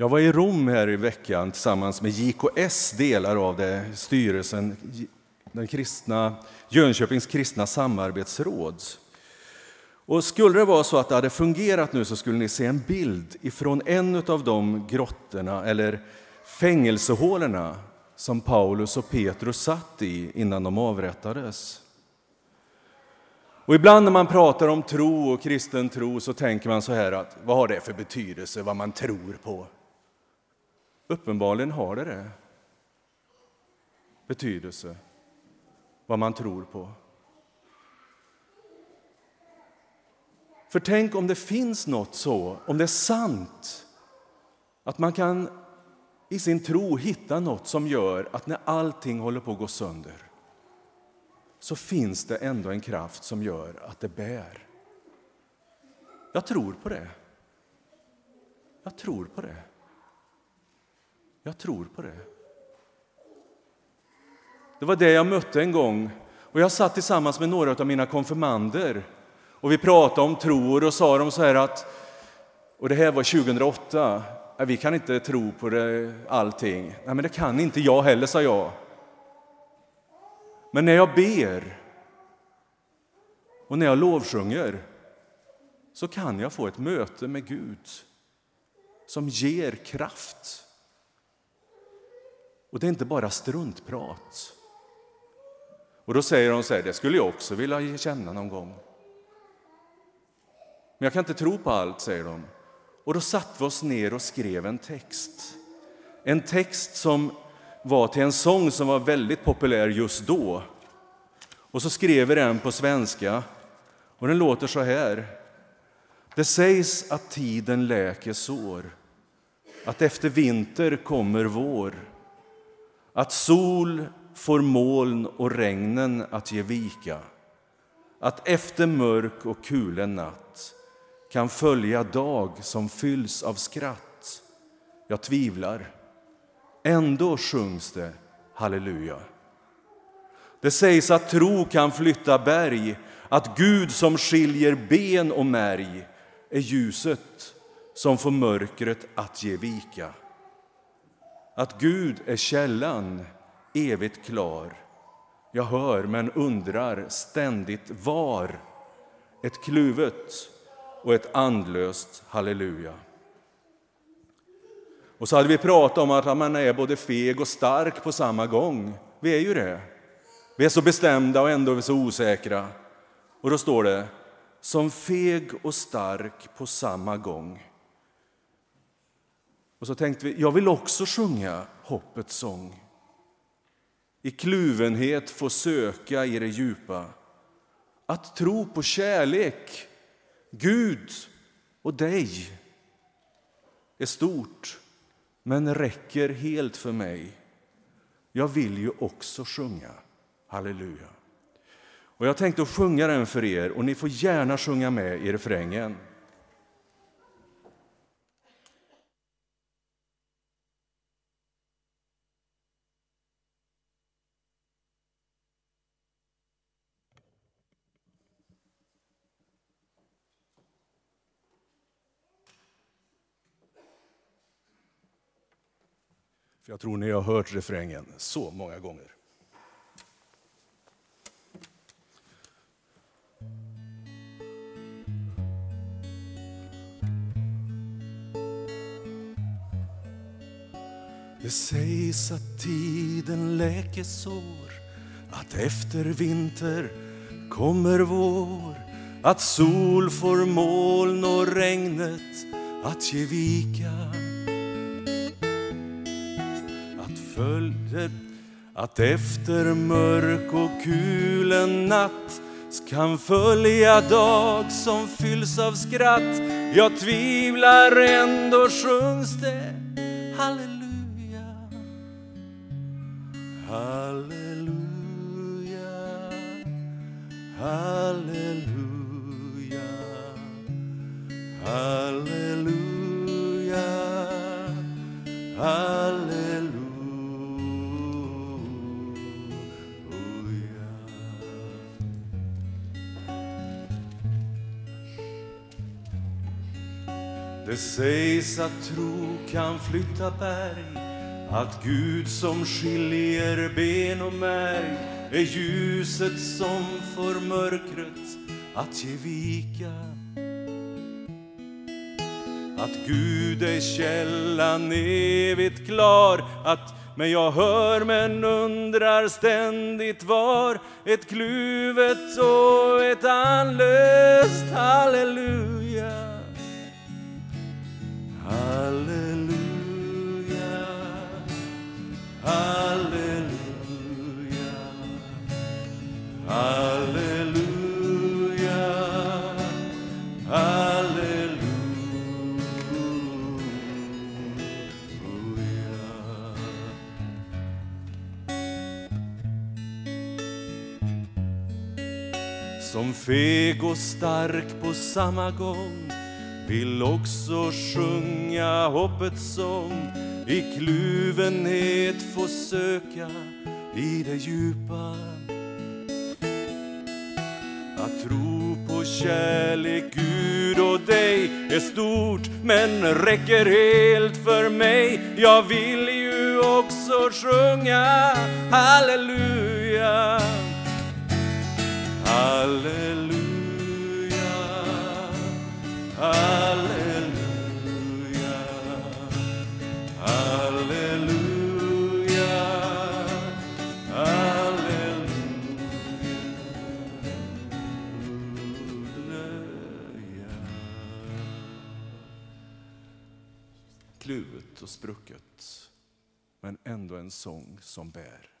Jag var i Rom här i veckan tillsammans med JKS, delar av det, styrelsen, den kristna, Jönköpings kristna samarbetsråd. Och skulle det vara så att det hade fungerat nu så skulle ni se en bild ifrån en av de grottorna eller fängelsehålorna som Paulus och Petrus satt i innan de avrättades. Och ibland när man pratar om tro och kristen tro så tänker man så här att vad har det för betydelse vad man tror på? Uppenbarligen har det det. Betydelse vad man tror på. För tänk om det finns något så, om det är sant att man kan i sin tro hitta något som gör att när allting håller på att gå sönder så finns det ändå en kraft som gör att det bär. Jag tror på det. Jag tror på det. Jag tror på det. Det var det jag mötte en gång. Och Jag satt tillsammans med några av mina konfirmander och vi pratade om tro och sa de så här att, och det här var 2008, vi kan inte tro på det, allting. Nej, men det kan inte jag heller, sa jag. Men när jag ber och när jag lovsjunger så kan jag få ett möte med Gud som ger kraft. Och det är inte bara struntprat. Och då säger de så här, det skulle jag också vilja känna någon gång. Men jag kan inte tro på allt, säger de. Och då satte vi oss ner och skrev en text. En text som var till en sång som var väldigt populär just då. Och så skrev vi den på svenska och den låter så här. Det sägs att tiden läker sår, att efter vinter kommer vår, att sol får moln och regnen att ge vika, att efter mörk och kulen natt kan följa dag som fylls av skratt. Jag tvivlar. Ändå sjungs det halleluja. Det sägs att tro kan flytta berg, att Gud som skiljer ben och märg är ljuset som får mörkret att ge vika. Att Gud är källan, evigt klar. Jag hör men undrar ständigt var. Ett kluvet och ett andlöst halleluja. Och så hade vi pratat om att man är både feg och stark på samma gång. Vi är ju det. Vi är så bestämda och ändå så osäkra. Och då står det som feg och stark på samma gång. Och så tänkte vi, jag vill också sjunga hoppets sång. I kluvenhet få söka i det djupa. Att tro på kärlek, Gud och dig är stort, men räcker helt för mig. Jag vill ju också sjunga halleluja. Och jag tänkte sjunga den för er och ni får gärna sjunga med i refrängen. För jag tror ni har hört refrängen så många gånger. Det sägs att tiden läker sår att efter vinter kommer vår att sol får moln och regnet att ge vika följder att efter mörk och kulen natt kan följa dag som fylls av skratt. Jag tvivlar, ändå sjungs det halleluja. Halleluja, halleluja, halleluja, Det sägs att tro kan flytta berg att Gud som skiljer ben och märg är ljuset som får mörkret att ge vika att Gud är källan evigt klar att men jag hör men undrar ständigt var ett kluvet och ett andlöst halleluja. Halleluja, Som feg och stark på samma gång vill också sjunga hoppets sång i kluvenhet få söka i det djupa att tro på kärlek, Gud och dig är stort men räcker helt för mig. Jag vill ju också sjunga halleluja. Halleluja, halleluja, halleluja, halleluja. Kluvet och sprucket, men ändå en sång som bär.